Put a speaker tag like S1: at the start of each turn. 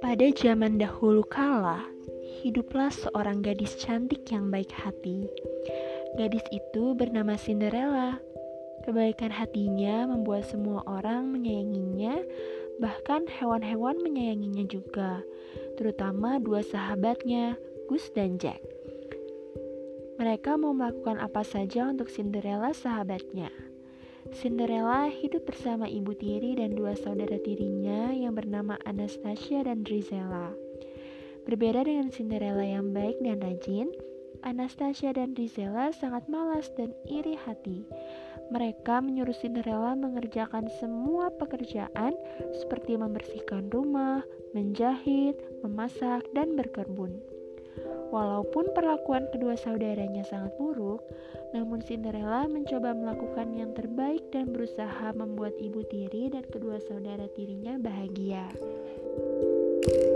S1: Pada zaman dahulu kala, hiduplah seorang gadis cantik yang baik hati. Gadis itu bernama Cinderella. Kebaikan hatinya membuat semua orang menyayanginya, bahkan hewan-hewan menyayanginya juga, terutama dua sahabatnya, Gus dan Jack. Mereka mau melakukan apa saja untuk Cinderella sahabatnya. Cinderella hidup bersama ibu tiri dan dua saudara tirinya yang bernama Anastasia dan Drizella. Berbeda dengan Cinderella yang baik dan rajin, Anastasia dan Drizella sangat malas dan iri hati. Mereka menyuruh Cinderella mengerjakan semua pekerjaan seperti membersihkan rumah, menjahit, memasak, dan berkebun. Walaupun perlakuan kedua saudaranya sangat buruk, namun Cinderella mencoba melakukan yang terbaik dan berusaha membuat ibu tiri dan kedua saudara tirinya bahagia. thank you